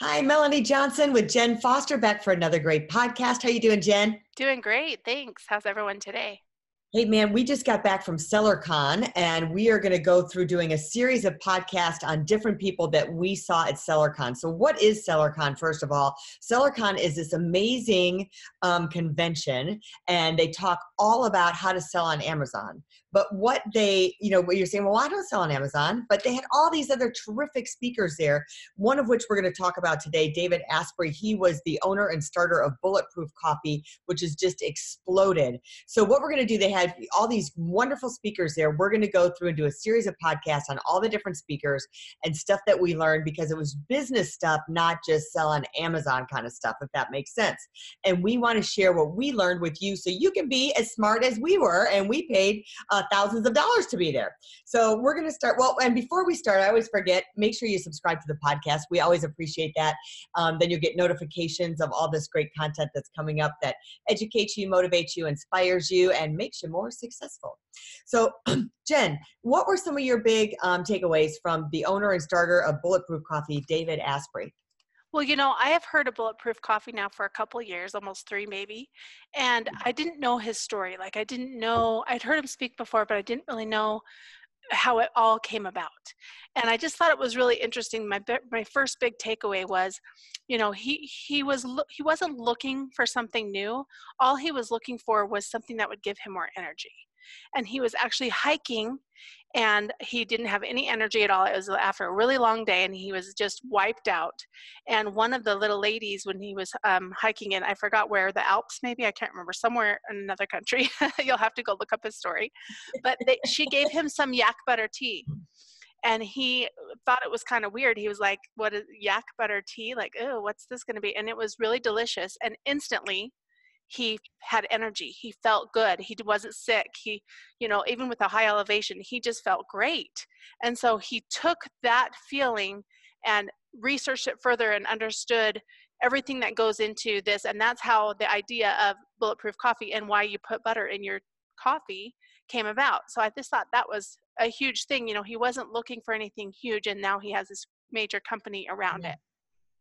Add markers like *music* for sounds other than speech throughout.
Hi, Melanie Johnson with Jen Foster back for another great podcast. How you doing, Jen? Doing great. Thanks. How's everyone today? Hey, man, we just got back from SellerCon, and we are going to go through doing a series of podcasts on different people that we saw at SellerCon. So, what is SellerCon, first of all? SellerCon is this amazing um, convention, and they talk all about how to sell on Amazon. But what they, you know, what you're saying, well, I don't sell on Amazon, but they had all these other terrific speakers there, one of which we're going to talk about today, David Asprey. He was the owner and starter of Bulletproof Coffee, which has just exploded. So, what we're going to do, they had all these wonderful speakers there. We're going to go through and do a series of podcasts on all the different speakers and stuff that we learned because it was business stuff, not just sell on Amazon kind of stuff, if that makes sense. And we want to share what we learned with you so you can be as smart as we were, and we paid uh, thousands of dollars to be there. So we're going to start. Well, and before we start, I always forget make sure you subscribe to the podcast. We always appreciate that. Um, then you'll get notifications of all this great content that's coming up that educates you, motivates you, inspires you, and makes you more successful. So, *clears throat* Jen, what were some of your big um, takeaways from the owner and starter of Bulletproof Coffee, David Asprey? Well, you know, I have heard of Bulletproof Coffee now for a couple years, almost three maybe, and mm-hmm. I didn't know his story. Like, I didn't know, I'd heard him speak before, but I didn't really know how it all came about. And I just thought it was really interesting. My my first big takeaway was, you know, he he was he wasn't looking for something new. All he was looking for was something that would give him more energy. And he was actually hiking and he didn't have any energy at all. It was after a really long day, and he was just wiped out. And one of the little ladies, when he was um, hiking in, I forgot where the Alps, maybe I can't remember, somewhere in another country. *laughs* You'll have to go look up his story. But they, she gave him some yak butter tea. And he thought it was kind of weird. He was like, "What is yak butter tea? Like, oh, what's this going to be?" And it was really delicious. And instantly, he had energy he felt good he wasn't sick he you know even with a high elevation he just felt great. And so he took that feeling and researched it further and understood everything that goes into this and that's how the idea of bulletproof coffee and why you put butter in your coffee came about. So i just thought that was a huge thing you know he wasn't looking for anything huge and now he has this major company around yeah. it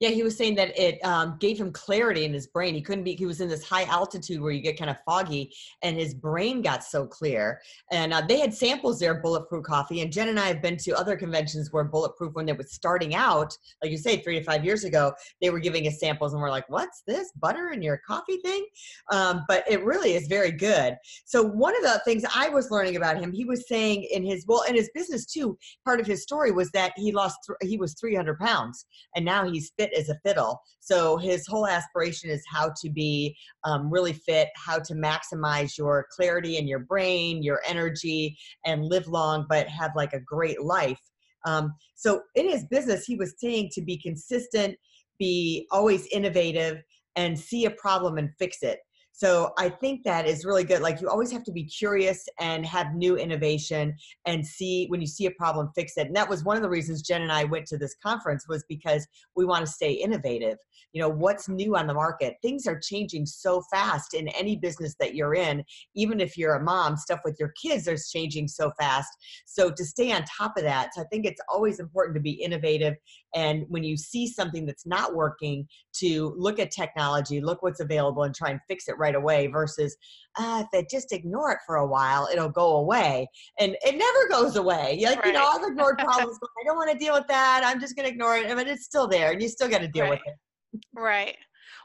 yeah, he was saying that it um, gave him clarity in his brain. He couldn't be, he was in this high altitude where you get kind of foggy, and his brain got so clear. And uh, they had samples there, Bulletproof Coffee. And Jen and I have been to other conventions where Bulletproof, when they were starting out, like you say, three to five years ago, they were giving us samples, and we're like, what's this? Butter in your coffee thing? Um, but it really is very good. So, one of the things I was learning about him, he was saying in his, well, in his business too, part of his story was that he lost, th- he was 300 pounds, and now he's fit fit as a fiddle. So his whole aspiration is how to be um, really fit, how to maximize your clarity in your brain, your energy, and live long, but have like a great life. Um, so in his business, he was saying to be consistent, be always innovative, and see a problem and fix it. So I think that is really good. Like you always have to be curious and have new innovation and see when you see a problem, fix it. And that was one of the reasons Jen and I went to this conference was because we want to stay innovative. You know, what's new on the market? Things are changing so fast in any business that you're in. Even if you're a mom, stuff with your kids is changing so fast. So to stay on top of that, I think it's always important to be innovative. And when you see something that's not working, to look at technology, look what's available, and try and fix it right away versus uh, if they just ignore it for a while, it'll go away. And it never goes away. Like, right. you know, I've ignored *laughs* problems, but I don't want to deal with that. I'm just going to ignore it. But it's still there and you still got to deal right. with it. Right.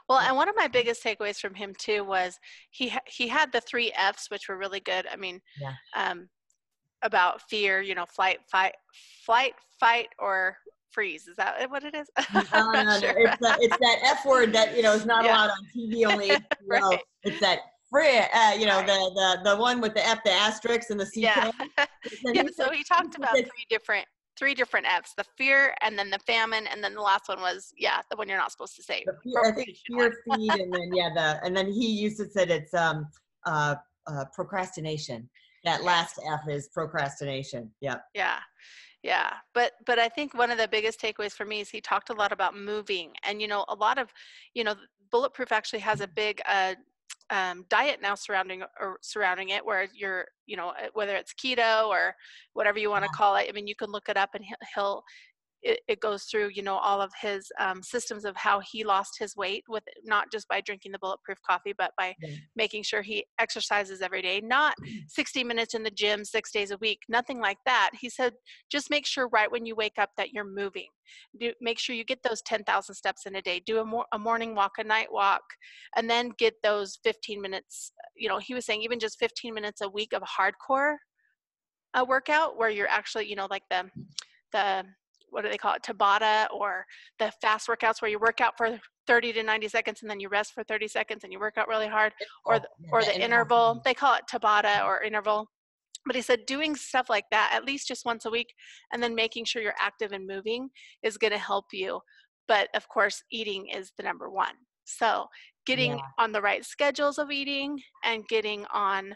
Well, and one of my biggest takeaways from him too was he he had the three F's, which were really good. I mean, yeah. um, about fear, you know, flight, fight, flight, fight, or freeze. Is that what it is? *laughs* no, sure. it's, that, it's that F word that you know is not *laughs* yeah. allowed on TV. *laughs* Only right. it's that free. Uh, you know, right. the the the one with the F, the asterisk, and the C. Yeah. yeah. So he talked about three different three different F's: the fear, and then the famine, and then the last one was yeah, the one you're not supposed to say. Fear, I think fear, feed, and then yeah, the and then he used to said it's um uh, uh procrastination. That last F is procrastination. Yeah. Yeah yeah but but i think one of the biggest takeaways for me is he talked a lot about moving and you know a lot of you know bulletproof actually has a big uh, um, diet now surrounding or surrounding it where you're you know whether it's keto or whatever you want to call it i mean you can look it up and he'll it, it goes through you know all of his um, systems of how he lost his weight with not just by drinking the bulletproof coffee but by making sure he exercises every day not mm. *clears throat* 60 minutes in the gym six days a week nothing like that. He said just make sure right when you wake up that you're moving. Do make sure you get those 10,000 steps in a day. Do a, mor- a morning walk a night walk and then get those 15 minutes you know he was saying even just 15 minutes a week of hardcore a uh, workout where you're actually you know like the the what do they call it tabata or the fast workouts where you work out for 30 to 90 seconds and then you rest for 30 seconds and you work out really hard or the, or the, interval. they call it tabata or interval. But he said doing stuff like that at least just once a week and then making sure you're active and moving is going to help you. But of course eating is the number one. So getting yeah. on the right schedules of eating and getting on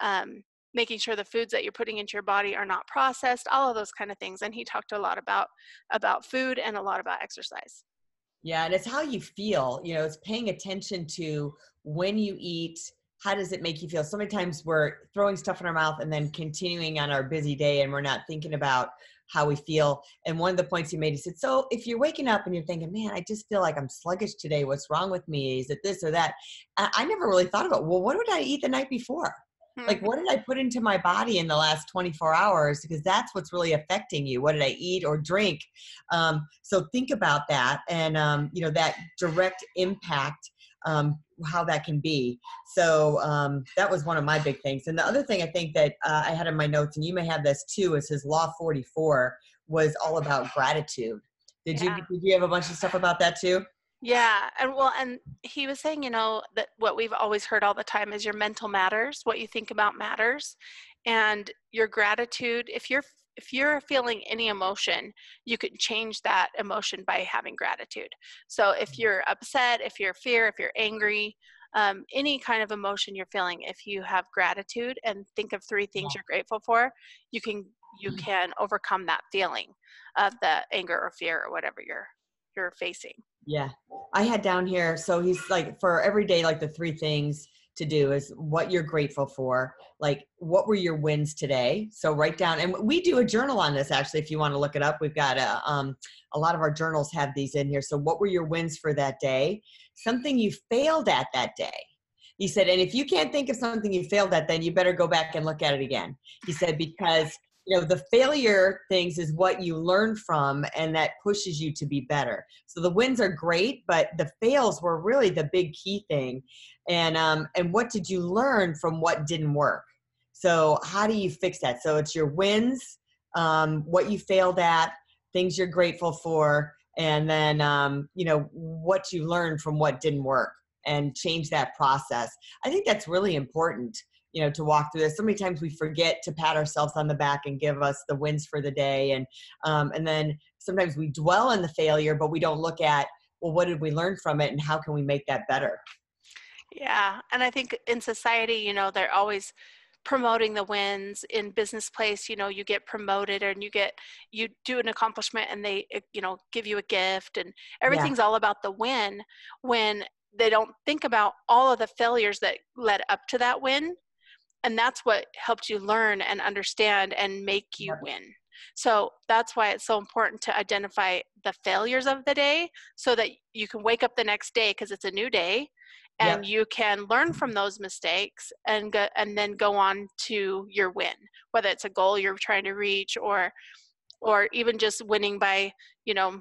um, making sure the foods that you're putting into your body are not processed all of those kind of things and he talked a lot about about food and a lot about exercise. Yeah and it's how you feel you know it's paying attention to when you eat how does it make you feel? So many times we're throwing stuff in our mouth and then continuing on our busy day and we're not thinking about how we feel and one of the points he made he said so if you're waking up and you're thinking man i just feel like i'm sluggish today. What's wrong with me? Is it this or that i, I never really thought about well what did i eat the night before like hmm. what did i put into my body in the last 24 hours? Because that's what's really affecting you. What did i eat or drink? Um, so think about that and um, you know that direct impact um, how that can be. So um, that was one of my big things. And the other thing i think that uh, i had in my notes and you may have this too is his law 44 was all about gratitude. Did yeah. you did you have a bunch of stuff about that too yeah, and well, and he was saying, you know, that what we've always heard all the time is your mental matters. What you think about matters, and your gratitude. If you're if you're feeling any emotion, you can change that emotion by having gratitude. So if mm-hmm. you're upset, if you're fear, if you're angry, um, any kind of emotion you're feeling, if you have gratitude and think of three things you're grateful for, you can you mm-hmm. can overcome that feeling of the anger or fear or whatever you're you're facing. Yeah. I had down here, so he's like for every day, like the three things to do is what you're grateful for. Like, what were your wins today? So write down, and we do a journal on this actually. If you want to look it up, we've got a um, a lot of our journals have these in here. So, what were your wins for that day? Something you failed at that day. He said, and if you can't think of something you failed at, then you better go back and look at it again. He said because you know the failure things is what you learn from and that pushes you to be better. So the wins are great but the fails were really the big key thing. And um and what did you learn from what didn't work? So how do you fix that? So it's your wins um what you failed at things you're grateful for and then um you know what you learned from what didn't work and change that process. I think that's really important you know to walk through this. So many times we forget to pat ourselves on the back and give us the wins for the day. And um, and then sometimes we dwell on the failure but we don't look at well what did we learn from it and how can we make that better? Yeah. And i think in society you know they're always promoting the wins. In business place you know you get promoted and you get you do an accomplishment and they eh, you know give you a gift and everything's yeah. all about the win when they don't think about all of the failures that led up to that win and that's what helped you learn and understand and make you win. So that's why it's so important to identify the failures of the day so that you can wake up the next day because it's a new day and you can learn from those mistakes and go, and then go on to your win whether it's a goal you're trying to reach or or even just winning by you know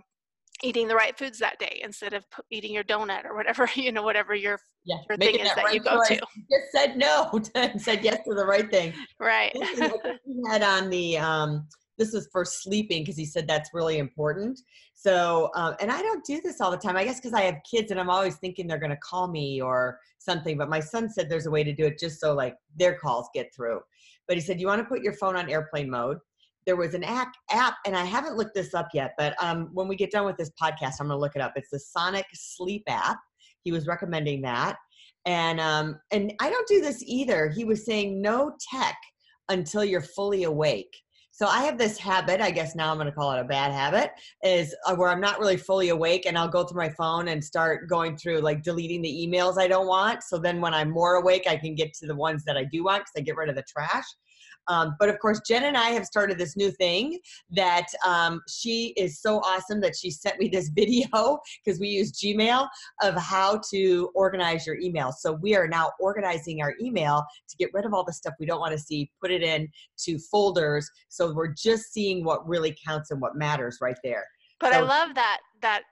eating the right foods that day instead of eating your donut or whatever *laughs* you know whatever your, yeah, your thing is that, that right you go choice. to. *laughs* Just said no *laughs* said yes to the right thing. Right. He had on the um this was for sleeping because he said that's really important. So um, and i don't do this all the time. I guess because i have kids and i'm always thinking they're going to call me or something but my son said there's a way to do it just so like their calls get through. But he said you want to put your phone on airplane mode there was an app, app, and I haven't looked this up yet, but um, when we get done with this podcast, I'm going to look it up. It's the Sonic Sleep app. He was recommending that, and um, and I don't do this either. He was saying no tech until you're fully awake. So I have this habit, I guess now I'm going to call it a bad habit, is uh, where I'm not really fully awake and I'll go through my phone and start going through like deleting the emails I don't want. So then when I'm more awake, I can get to the ones that I do want because I get rid of the trash. Um, but of course, Jen and I have started this new thing that um, she is so awesome that she sent me this *laughs* video because we use Gmail of how to organize your email. So we are now organizing our email to get rid of all the stuff we don't want to see, put it in to folders. So we're just seeing what really counts and what matters right there. But so, I love that that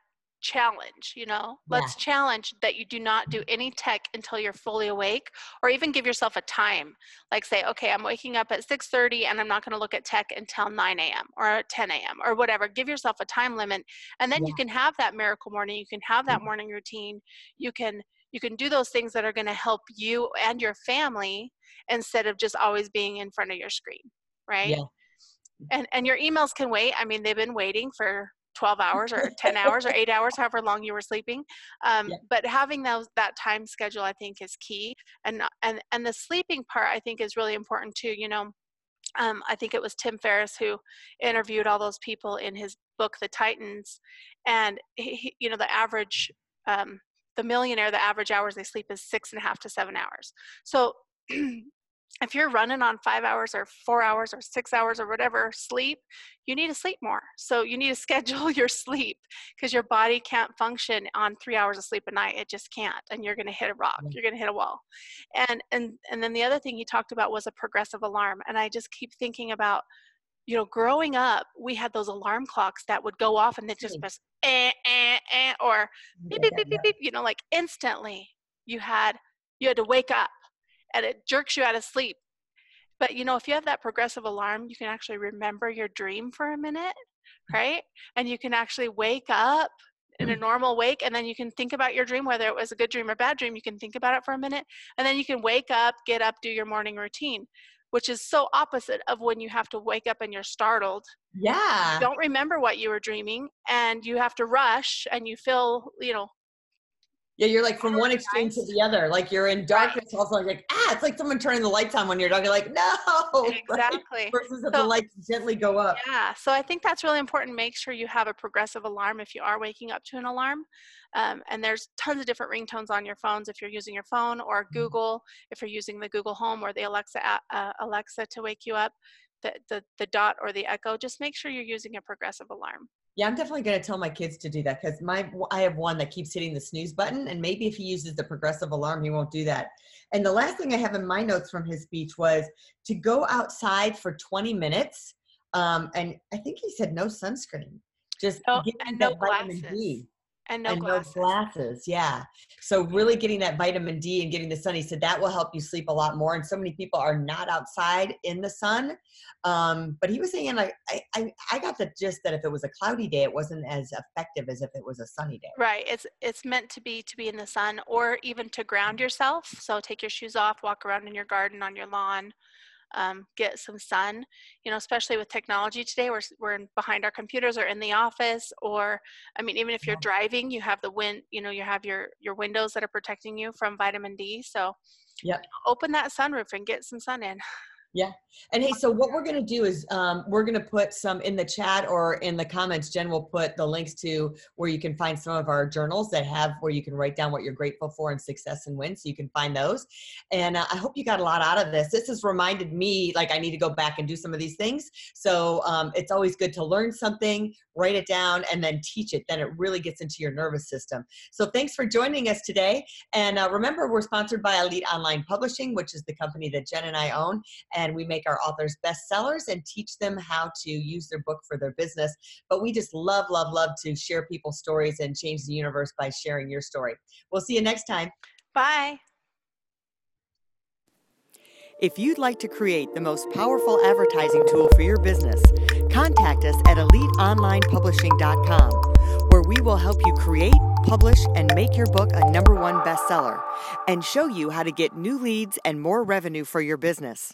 challenge you know let's challenge that you do not do any tech until you're fully awake or even give yourself a time like say okay i'm waking up at 6.30 and i'm not going to look at tech until 9 a.m or 10 a.m or whatever give yourself a time limit and then yeah. you can have that miracle morning you can have that mm-hmm. morning routine you can you can do those things that are going to help you and your family instead of just always being in front of your screen right yeah. and and your emails can wait i mean they've been waiting for 12 hours or 10 hours or 8 hours however long you were sleeping um, yeah. but having those that time schedule i think is key and and and the sleeping part i think is really important too you know um, i think it was tim ferriss who interviewed all those people in his book the titans and he, you know the average um, the millionaire the average hours they sleep is six and a half to seven hours so *clears throat* if you're running on five hours or four hours or six hours or whatever sleep, you need to sleep more. So you need to *laughs* schedule your sleep because your body can't function on three hours of sleep a night. It just can't, and you're going to hit a rock. You're going to hit a wall. And and and then the other thing he talked about was a progressive alarm. And I just keep thinking about, you know, growing up, we had those alarm clocks that would go off and it just was eh, eh, eh, or beep, beep, beep, beep, beep, you know, like instantly. You had you had to wake up and it jerks you out of sleep. But you know, if you have that progressive alarm, you can actually remember your dream for a minute, right? And you can actually wake up in a mm. normal wake and then you can think about your dream whether it was a good dream or bad dream you can think about it for a minute and then you can wake up get up do your morning routine which is so opposite of when you have to wake up and you're startled yeah you don't remember what you were dreaming and you have to rush and you feel you know yeah, you're like from one extreme to the other. Like you're in darkness, right. also like ah, it's like someone turning the lights on when you're dog. You're like no, *laughs* exactly. Right? Versus if so, the lights gently go up. Yeah, so I think that's really important. Make sure you have a progressive alarm if you are waking up to an alarm. Um, and there's tons of different ringtones on your phones if you're using your phone or mm-hmm. Google if you're using the Google Home or the Alexa uh, Alexa to wake you up. The, the the dot or the echo. Just make sure you're using a progressive alarm. Yeah, I'm definitely going to tell my kids to do that because my I have one that keeps hitting the snooze button, and maybe if he uses the progressive alarm, he won't do that. And the last thing I have in my notes from his speech was to go outside for 20 minutes, um, and I think he said no sunscreen, just no, and no vitamin glasses. And no and glasses. no glasses. Yeah. So really getting that vitamin D and getting the sun. He said that will help you sleep a lot more. And so many people are not outside in the sun. Um, but he was saying like I, I I got the gist that if it was a cloudy day, it wasn't as effective as if it was a sunny day. Right. It's it's meant to be to be in the sun or even to ground yourself. So take your shoes off, walk around in your garden on your lawn um, get some sun you know especially with technology today we're, we're in, behind our computers or in the office or i mean even if you're driving you have the wind you know you have your your windows that are protecting you from vitamin d so yeah open that sunroof and get some sun in *laughs* Yeah. And hey, so what we're going to do is um, we're going to put some in the chat or in the comments. Jen will put the links to where you can find some of our journals that have where you can write down what you're grateful for and success and wins. So you can find those. And uh, I hope you got a lot out of this. This has reminded me like I need to go back and do some of these things. So um, it's always good to learn something, write it down, and then teach it. Then it really gets into your nervous system. So thanks for joining us today. And uh, remember, we're sponsored by Elite Online Publishing, which is the company that Jen and I own and we make our authors bestsellers and teach them how to use their book for their business. But we just love, love, love to share people's stories and change the universe by sharing your story. We'll see you next time. Bye. If you'd like to create the most powerful advertising tool for your business, contact us at eliteonlinepublishing.com, where we will help you create, publish, and make your book a number one bestseller and show you how to get new leads and more revenue for your business.